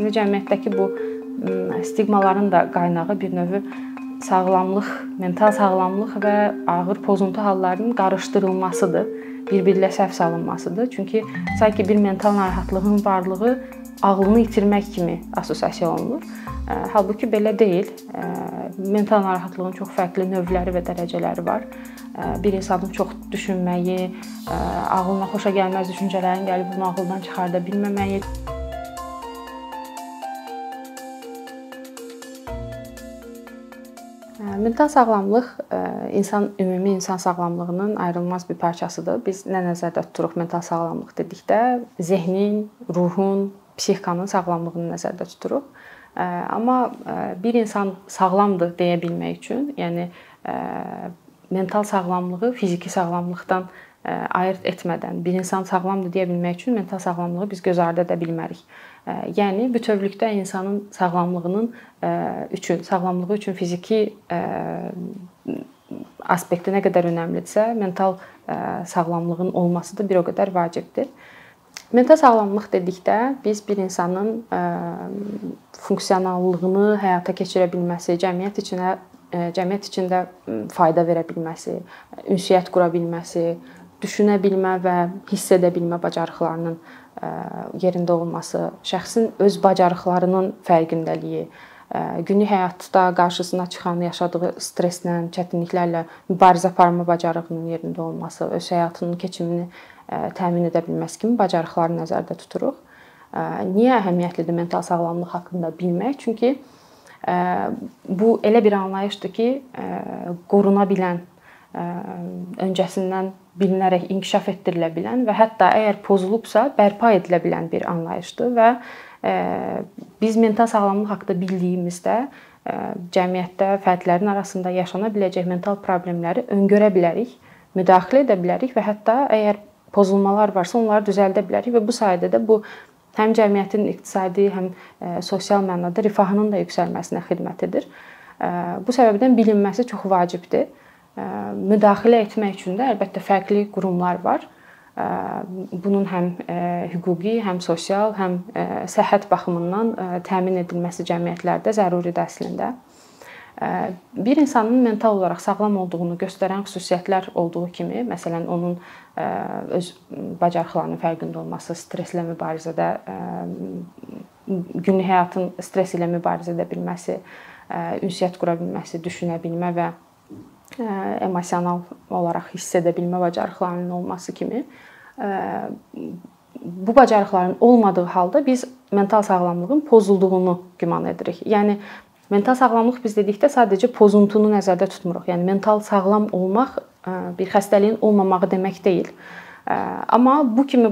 İndi cəmiyyətdəki bu stigmaların da qaynağı bir növ sağlamlıq, mental sağlamlıq və ağır pozuntu hallarının qarışdırılmasıdır, bir-biri ilə səhv salınmasıdır. Çünki sanki bir mental narahatlığın varlığı ağlını itirmək kimi assosiasiya olunur. Halbuki belə deyil. Mental narahatlığın çox fərqli növləri və dərəcələri var. Bir insanın çox düşünməyi, ağlına xoşa gəlməz düşüncələrin gəlib bunu ağıldan çıxarda bilməməyi, Mental sağlamlıq insan ümumi insan sağlamlığının ayrılmaz bir parçasıdır. Biz nə nəzərdə tuturuq mental sağlamlıq dedikdə, zehnin, ruhun, psixikanın sağlamlığını nəzərdə tuturuq. Amma bir insan sağlamdır deyə bilmək üçün, yəni mental sağlamlığı fiziki sağlamlıqdan ayırd etmədən bir insan sağlamdır deyə bilmək üçün mental sağlamlığı biz göz ardı edə bilmərik. Yəni bütövlükdə insanın sağlamlığının üçün, sağlamlığı üçün fiziki aspekti nə qədər önəmlidirsə, mental sağlamlığın olması da bir o qədər vacibdir. Mental sağlamlıq dedikdə biz bir insanın funksionallığını həyata keçirə bilməsi, cəmiyyət içinə cəmiyyət içində fayda verə bilməsi, ünsiyyət qura bilməsi, düşünə bilmə və hiss edə bilmə bacarıqlarının yerində olması, şəxsin öz bacarıqlarının fərqindəliyi, günlük həyatda qarşısına çıxan yaşadığı stresslə, çətinliklərlə mübarizə aparma bacarığının yerində olması, öz həyatının keçimini təmin edə bilməsi kimi bacarıqları nəzərdə tuturuq. Niyə əhəmiyyətlidir mental sağlamlıq haqqında bilmək? Çünki bu elə bir anlayışdır ki, qoruna bilən, öncəsindən bilinərək inkişaf etdirilə bilən və hətta əgər pozulubsa, bərpa edilə bilən bir anlayışdır və biz mental sağlamlıq haqqında bildiyimizdə cəmiyyətdə fərdlərin arasında yaşana biləcək mental problemləri öngörə bilərik, müdaxilə edə bilərik və hətta əgər pozulmalar varsa, onları düzəldə bilərik və bu sayədə də bu həm cəmiyyətin iqtisadi, həm sosial mənada rifahının da yüksəlməsinə xidmət edir. Bu səbəbdən bilinməsi çox vacibdir. Müdaxilə etmək üçün də əlbəttə fərqli qurumlar var. Bunun həm hüquqi, həm sosial, həm səhhət baxımından təmin edilməsi cəmiyyətlərdə zəruridir əslində bir insanın mental olaraq sağlam olduğunu göstərən xüsusiyyətlər olduğu kimi, məsələn, onun öz bacarıqlarının fərqində olması, stresslə mübarizədə günlük həyatın stress ilə mübarizə edə bilməsi, ünsiyyət qura bilməsi, düşünə bilmə və emosional olaraq hiss edə bilmə bacarıqlarının olması kimi bu bacarıqların olmadığı halda biz mental sağlamlığın pozulduğunu güman edirik. Yəni Mental sağlamlıq biz dedikdə sadəcə pozuntunu nəzərdə tutmuruq. Yəni mental sağlam olmaq bir xəstəliyin olmamağı demək deyil. Amma bu kimi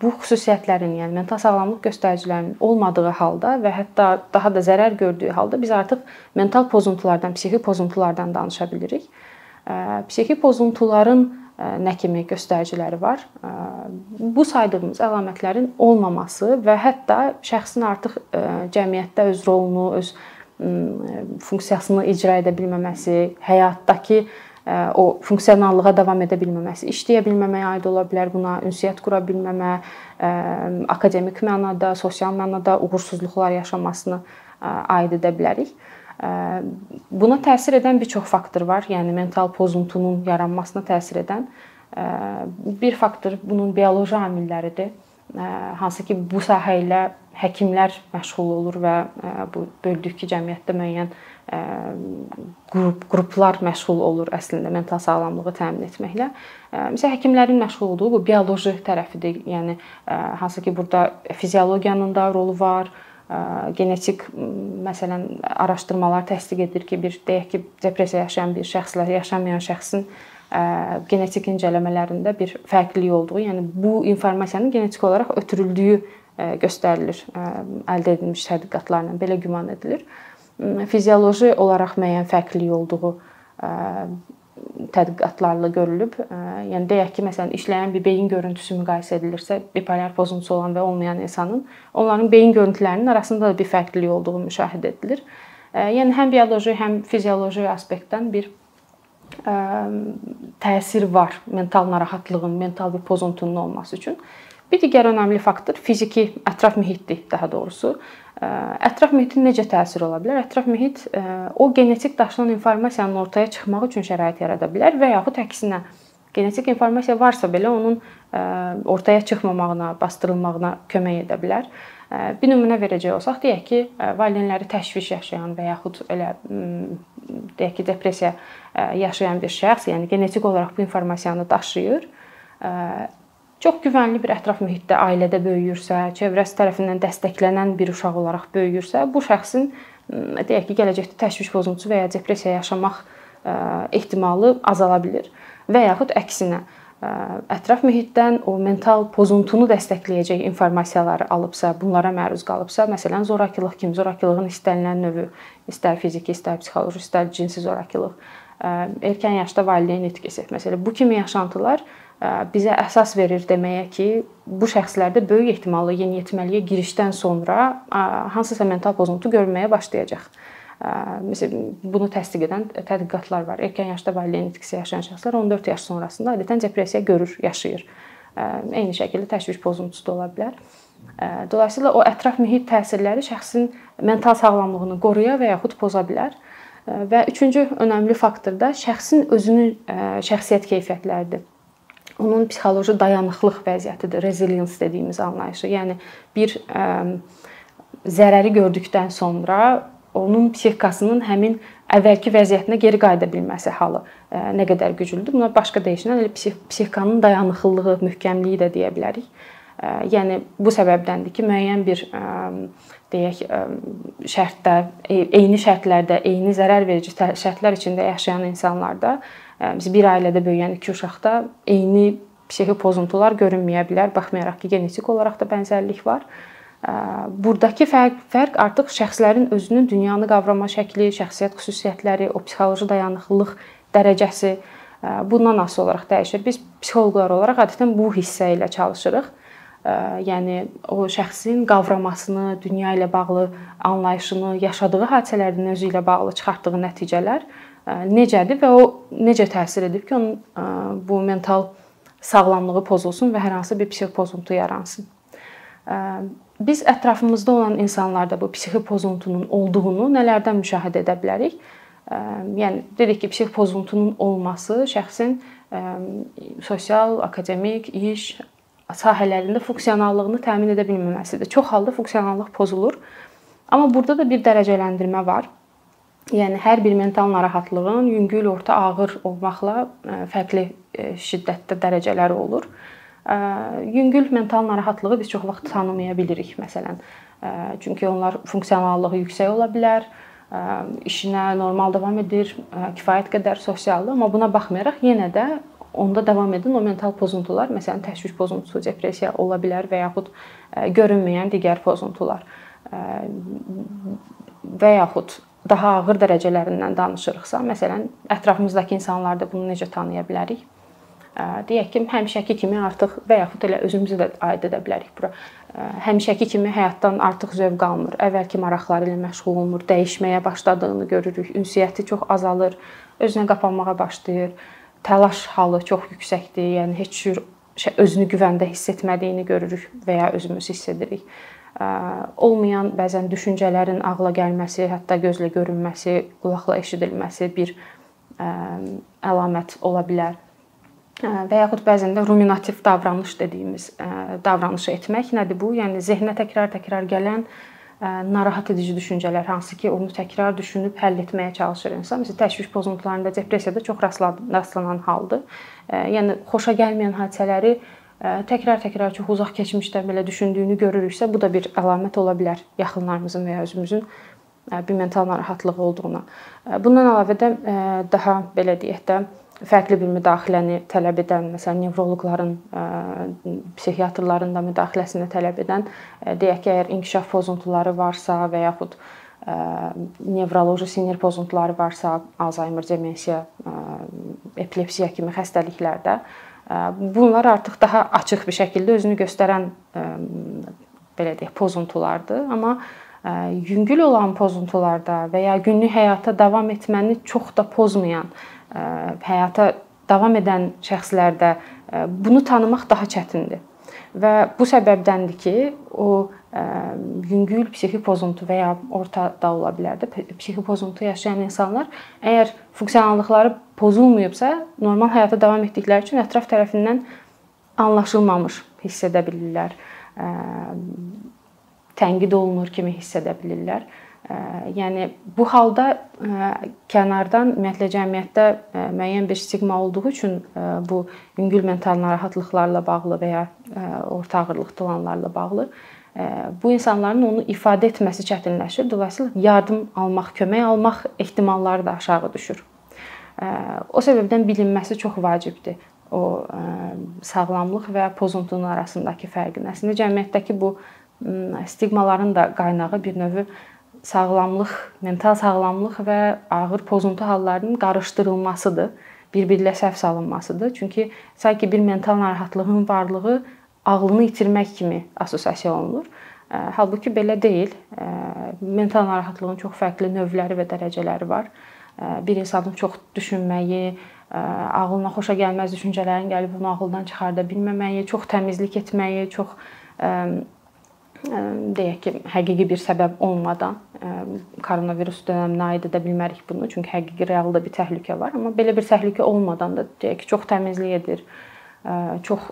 bu xüsusiyyətlərin, yəni mental sağlamlıq göstəricilərinin olmadığı halda və hətta daha da zərər gördüyü halda biz artıq mental pozuntulardan, psixi pozuntulardan danışa bilirik. Psixi pozuntuların nə kimi göstəriciləri var? Bu saydığımız əlamətlərin olmaması və hətta şəxsin artıq cəmiyyətdə öz rolunu, öz funksiyasını icra edə bilməməsi, həyatdakı o funksionallığa davam edə bilməməsi, işləyə bilməməyə aid ola bilər buna, ünsiyyət qura bilməmə, akademik mənada, sosial mənada uğursuzluqlar yaşamasını aid edə bilərik. Buna təsir edən bir çox faktor var. Yəni mental pozuntunun yaranmasına təsir edən bir faktor bunun bioloji amilləridir. Hansı ki, bu sahə ilə həkimlər məşğul olur və bu böldük ki, cəmiyyətdə müəyyən qrup qruplar məşğul olur əslində mental sağlamlığı təmin etməklə. Məsələn, həkimlərin məşğul olduğu bu bioloji tərəfidir. Yəni hansı ki, burada fiziologiyanın da rolu var, genetik məsələn araşdırmalar təsdiq edir ki, bir deyək ki, depressiya yaşayan bir şəxslə yaşamayan şəxsin genetik incələmələrində bir fərqlilik olduğu, yəni bu informasiyanın genetik olaraq ötürüldüyü göstərilir əldə edilmiş tədqiqatlarla belə güman edilir. Fizioloji olaraq müəyyən fərqlilik olduğu tədqiqatlarla görülüb. Yəni deyək ki, məsələn, işləyən bir beyin görüntüsü müqayisə edilirsə, bipolyar pozuntusu olan və olmayan insanın, onların beyin görüntülərinin arasında da bir fərqlilik olduğu müşahidə edilir. Yəni həm bioloji, həm fizioloji aspektdən bir təsir var mental narahatlığın, mental bir pozuntunun olması üçün. Bir digər önəmli faktor fiziki ətraf mühitdir, daha doğrusu. Ətraf mühitin necə təsiri ola bilər? Ətraf mühit o genetik daşınan informasiyanın ortaya çıxması üçün şərait yarada bilər və yaxud əksinə genetik informasiya varsa belə onun ortaya çıxmamağına, bastırılmağına kömək edə bilər. Bir nümunə verəcək olsaq, deyək ki, valideynləri təşviş yaşayan və yaxud elə deyək ki, depressiya yaşayan bir şəxs, yəni genetik olaraq bu informasiyanı daşıyır çox güvənli bir ətraf mühitdə, ailədə böyüyürsə, çevrəsi tərəfindən dəstəklənən bir uşaq olaraq böyüyürsə, bu şəxsin deyək ki, gələcəkdə təşviş pozuntusu və ya depressiya yaşamaq ehtimalı azala bilər. Və yaxud əksinə, ətraf mühitdən o mental pozuntunu dəstəkləyəcək informasiyaları alıbsa, bunlara məruz qalıbsa, məsələn, zorakılıq kimi, zorakılığın istənilən növü, istər fiziki, istər psixoloji, istər cinsi zorakılıq, erkən yaşda valideyn itkisi, məsələn, bu kimi yaşantılar bizə əsas verir deməyə ki, bu şəxslərdə böyük ehtimalla yeniyetməliyə girişdən sonra hansısa mental pozuntu görməyə başlayacaq. Məsələn, bunu təsdiq edən tədqiqatlar var. Erkən yaşda valideyn itkisi yaşayan şəxslər 14 yaş sonrasında adətən depressiya görür, yaşayır. Eyni şəkildə təşviş pozuntusu da ola bilər. Dolayısıyla o ətraf mühit təsirləri şəxsin mental sağlamlığını qoruya və yaxud poza bilər. Və üçüncü önəmli faktor da şəxsin özünün şəxsiyyət keyfiyyətləridir onun psixoloji dayanıqlıq vəziyyətidir, resilience dediyimiz anlayışı. Yəni bir ə, zərəri gördükdən sonra onun psixikasının həmin əvvəlki vəziyyətinə geri qayıda bilməsi halı ə, nə qədər güclüdür. Buna başqa deyişlə elə psix psixikanın dayanıqlılığı, möhkəmliyi də deyə bilərik. Ə, yəni bu səbəbdəndir ki, müəyyən bir ə, deyək şərtdə, eyni şərtlərdə, eyni zərər verici şərtlər içində yaşayan insanlarda Biz bir ailədə böyüyən iki uşaqda eyni psixi pozuntular görünməyə bilər, baxmayaraq ki, genetik olaraq da bənzərlik var. Burdakı fərq fərq artıq şəxslərin özünün dünyanı qavrama şəkli, şəxsiyyət xüsusiyyətləri, o psixoloji dayanıqlılıq dərəcəsi bundan asılı olaraq dəyişir. Biz psixoloqlar olaraq adətən bu hissə ilə çalışırıq. Yəni o şəxsin qavramasını, dünya ilə bağlı anlayışını, yaşadığı hadisələrdən özü ilə bağlı çıxartdığı nəticələr necədir və o necə təsir edib ki, onun bu mental sağlamlığı pozulsun və hər hansı bir psixi pozuntu yaransın. Biz ətrafımızda olan insanlarda bu psixi pozuntunun olduğunu nələrdən müşahidə edə bilərik? Yəni dedik ki, psixi pozuntunun olması şəxsin sosial, akademik, iş sahələrində funksionallığını təmin edə bilməməsidir. Çox halda funksionallıq pozulur. Amma burada da bir dərəcələndirmə var. Yəni hər bir mental narahatlığın yüngül, orta, ağır olmaqla fərqli şiddətdə dərəcələri olur. Yüngül mental narahatlığı biz çox vaxt tanımaya bilirik, məsələn. Çünki onlar funksionallığı yüksək ola bilər, işinə normal davam edir, kifayət qədər sosialdır, amma buna baxmayaraq yenə də onda davam edən o mental pozuntular, məsələn, təşviş pozuntusu, depressiya ola bilər və yaxud görünməyən digər pozuntular və yaxud daha ağır dərəcələrindən danışırıqsa, məsələn, ətrafımızdakı insanlarda bunu necə tanıya bilərik? Deyək ki, həmişəki kimi artıq və yaxud elə özümüzü də aid edə bilərik bura. Həmişəki kimi həyatdan artıq zövq almır, əvvəlki maraqları ilə məşğul olmur, dəyişməyə başladığını görürük, ünsiyyəti çox azalır, özünə qapanmağa başlayır, təlaş halı çox yüksəkdir, yəni heç cür özünü güvəndə hiss etmədiyini görürük və ya özümüz hiss edirik olmayan bəzən düşüncələrin ağla gəlməsi, hətta gözlə görünməsi, qulaqla eşidilməsi bir əlamət ola bilər. Və yaxud bəzən də ruminativ davranış dediyimiz davranışı etmək nədir bu? Yəni zehnə təkrar-təkrar gələn narahat edici düşüncələr, hansı ki, onu təkrar düşünüb həll etməyə çalışır insan. Məsələn, təşviş pozuntularında, depressiyada çox rastlanan haldır. Yəni xoşa gəlməyən hadisələri təkrar-təkrar çox uzaq keçmişdə belə düşündüyünü görürüksə, bu da bir əlamət ola bilər yaxınlarımızın və ya özümüzün bir mental narahatlığı olduğuna. Bundan əlavə də daha belə deyək də fərqli bir müdaxiləni tələb edən, məsələn, nevroloqların, psixiatrların da müdaxiləsini tələb edən, deyək ki, əgər inkişaf pozuntuları varsa və yaxud nevroloji sinir pozuntuları varsa, Alzheimer, demensiya, epilepsiya kimi xəstəliklərdə Bunlar artıq daha açıq bir şəkildə özünü göstərən belə deyək, pozuntulardır, amma yüngül olan pozuntularda və ya günlük həyata davam etməni çox da pozmayan həyata davam edən şəxslərdə bunu tanımaq daha çətindir. Və bu səbəbdəndir ki, o yüngül psixi pozuntu və ya ortada ola bilər də psixi pozuntu yaşayan insanlar əgər funksionallıqları pozulmayıbsa, normal həyata davam etdikləri üçün ətraf tərəfindən anlaşılmamış hiss edə bilirlər. Tənqid olunur kimi hiss edə bilirlər. Yəni bu halda kənardan ümumiyyətlə cəmiyyətdə müəyyən bir stigma olduğu üçün bu yüngül mental narahatlıqlarla bağlı və ya orta ağırlıq tulanlarla bağlı bu insanların onu ifadə etməsi çətinləşir. Dolayısıyla yardım almaq, kömək almaq ehtimalları da aşağı düşür. O səbəbdən bilinməsi çox vacibdir. O sağlamlıq və pozuntunun arasındakı fərqin. Əslində cəmiyyətdəki bu stigmaların da qaynağı bir növ sağlamlıq, mental sağlamlıq və ağır pozuntu hallarının qarışdırılmasıdır, bir-birlə səhv salınmasıdır. Çünki sanki bir mental narahatlığın varlığı ağlını itirmək kimi assosiasiya olunur. Halbuki belə deyil. Mental narahatlığın çox fərqli növləri və dərəcələri var. Bir insanın çox düşünməyi, ağlına xoşa gəlməz düşüncələrin gəlib onu ağıldan çıxarda bilməməyi, çox təmizlik etməyi, çox deyək ki, həqiqi bir səbəb olmadan koronavirus dövrünə aid edə bilmərik bunu, çünki həqiqi realda bir təhlükə var, amma belə bir təhlükə olmadan da deyək ki, çox təmizlik edir, çox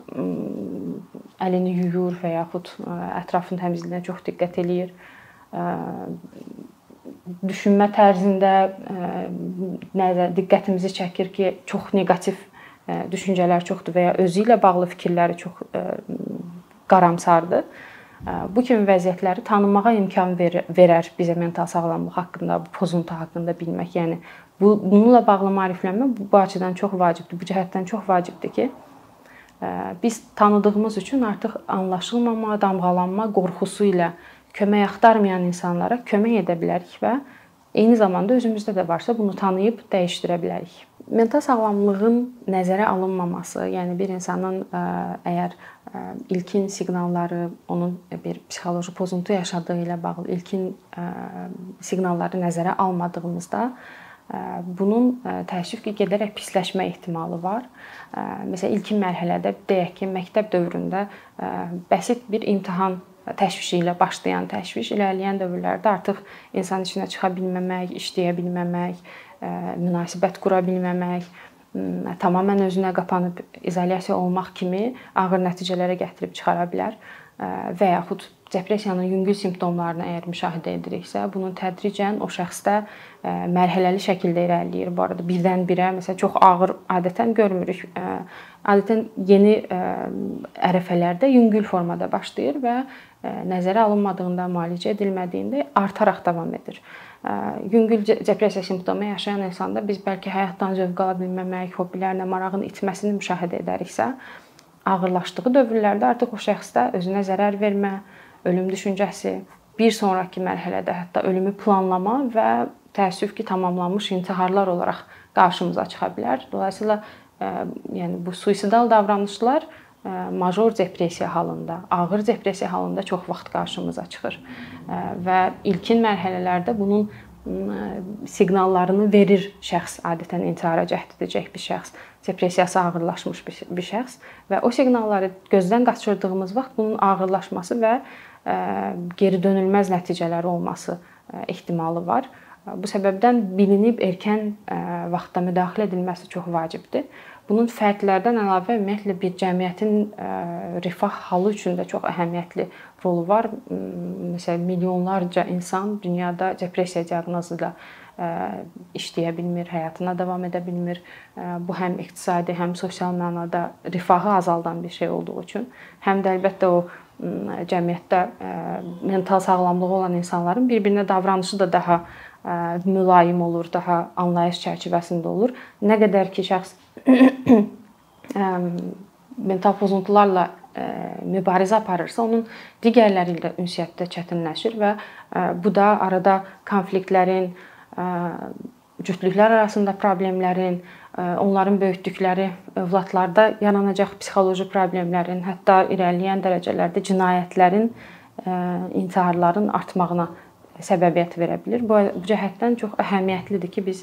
əlini yuyur və yaxud ətrafın təmizliyinə çox diqqət eləyir. Düşünmə tərzində nəzər diqqətimizi çəkir ki, çox neqativ düşüncələr çoxdur və ya özü ilə bağlı fikirləri çox qaramsardır bu kimi vəziyyətləri tanımağa imkan verər bizə mental sağlamlıq haqqında, bu pozuntu haqqında bilmək. Yəni bu bununla bağlı maariflənmə bu, bu açıdan çox vacibdir. Bu cəhətdən çox vacibdir ki, biz tanıdığımız üçün artıq anlaşılmama, damğalanma qorxusu ilə kömək axtarmayan insanlara kömək edə bilərik və eyni zamanda özümüzdə də varsa bunu tanıyıb dəyişdirə bilərik. Mental sağlamlığın nəzərə alınmaması, yəni bir insanın əgər ilkin siqnalları, onun bir psixoloji pozuntu yaşadığı ilə bağlı ilkin siqnalları nəzərə almadığımızda bunun təəssüf ki, gedərək pisləşmə ehtimalı var. Məsələn, ilkin mərhələdə deyək ki, məktəb dövründə bəsit bir imtahan təşvişi ilə başlayan təşviş irəliləyən dövrlərdə artıq insan içinə çıxa bilməmək, işləyə bilməmək, münasibət qura bilməmək, tamamilə özünə qapanıb izolyasiya olmaq kimi ağır nəticələrə gətirib çıxara bilər və yaxud depressiyanın yüngül simptomlarını əgər müşahidə ediriksə, bunun tədricən o şəxsdə mərhələli şəkildə irəliləyir. Bu arada birdən-birə məsələn çox ağır adətən görmürük. Adətən yeni ərəfələrdə yüngül formada başlayır və nəzərə alınmadığında, müalicə edilmədiyində artaraq davam edir yüngül depressiya simptomu yaşayan insanda biz bəlkə həyatdan zövq ala bilməmək, hobbilərlə marağın itməsini müşahidə edəriksə, ağırlaşdığı dövrlərdə artıq o şəxsdə özünə zərər vermə, ölüm düşüncəsi, bir sonrakı mərhələdə hətta ölümü planlama və təəssüf ki, tamamlanmış intiharlar olaraq qarşımıza çıxa bilər. Dolayısıyla yəni bu suisidal davranışlar major depressiya halında, ağır depressiya halında çox vaxt qarşımıza çıxır. Və ilkin mərhələlərdə bunun siqnallarını verir şəxs, adətən intihara cəhd edəcək bir şəxs, depressiyası ağırlaşmış bir şəxs və o siqnalları gözdən qaçırdığımız vaxt bunun ağırlaşması və geri dönülməz nəticələri olması ehtimalı var. Bu səbəbdən bilinib erkən vaxtda müdaxilə edilməsi çox vacibdir. Bunun fərqlərdən əlavə ümumiyyətlə bir cəmiyyətin rifah halı üçün də çox əhəmiyyətli rolu var. Məsələn, milyonlarca insan dünyada depressiya diaqnozu ilə işləyə bilmir, həyatına davam edə bilmir. Bu həm iqtisadi, həm sosial mənada rifahı azaldan bir şey olduğu üçün, həm də əlbəttə o cəmiyyətdə mental sağlamlığı olan insanların bir-birinə davranışı da daha mülayim olur, daha anlayış çərçivəsində olur. Nə qədər ki şəxs mental pozuntularla mübarizə aparırsa, onun digərləri ilə ünsiyyətdə çətinləşir və bu da arada konfliktlərin, cütlüklər arasında problemlərin, onların böyütdükləri övladlarda yaranacaq psixoloji problemlərin, hətta irəliləyən dərəcələrdə cinayətlərin, intiharların artmağına səbəbiyyət verə bilər. Bu, bu cəhətdən çox əhəmiyyətlidir ki, biz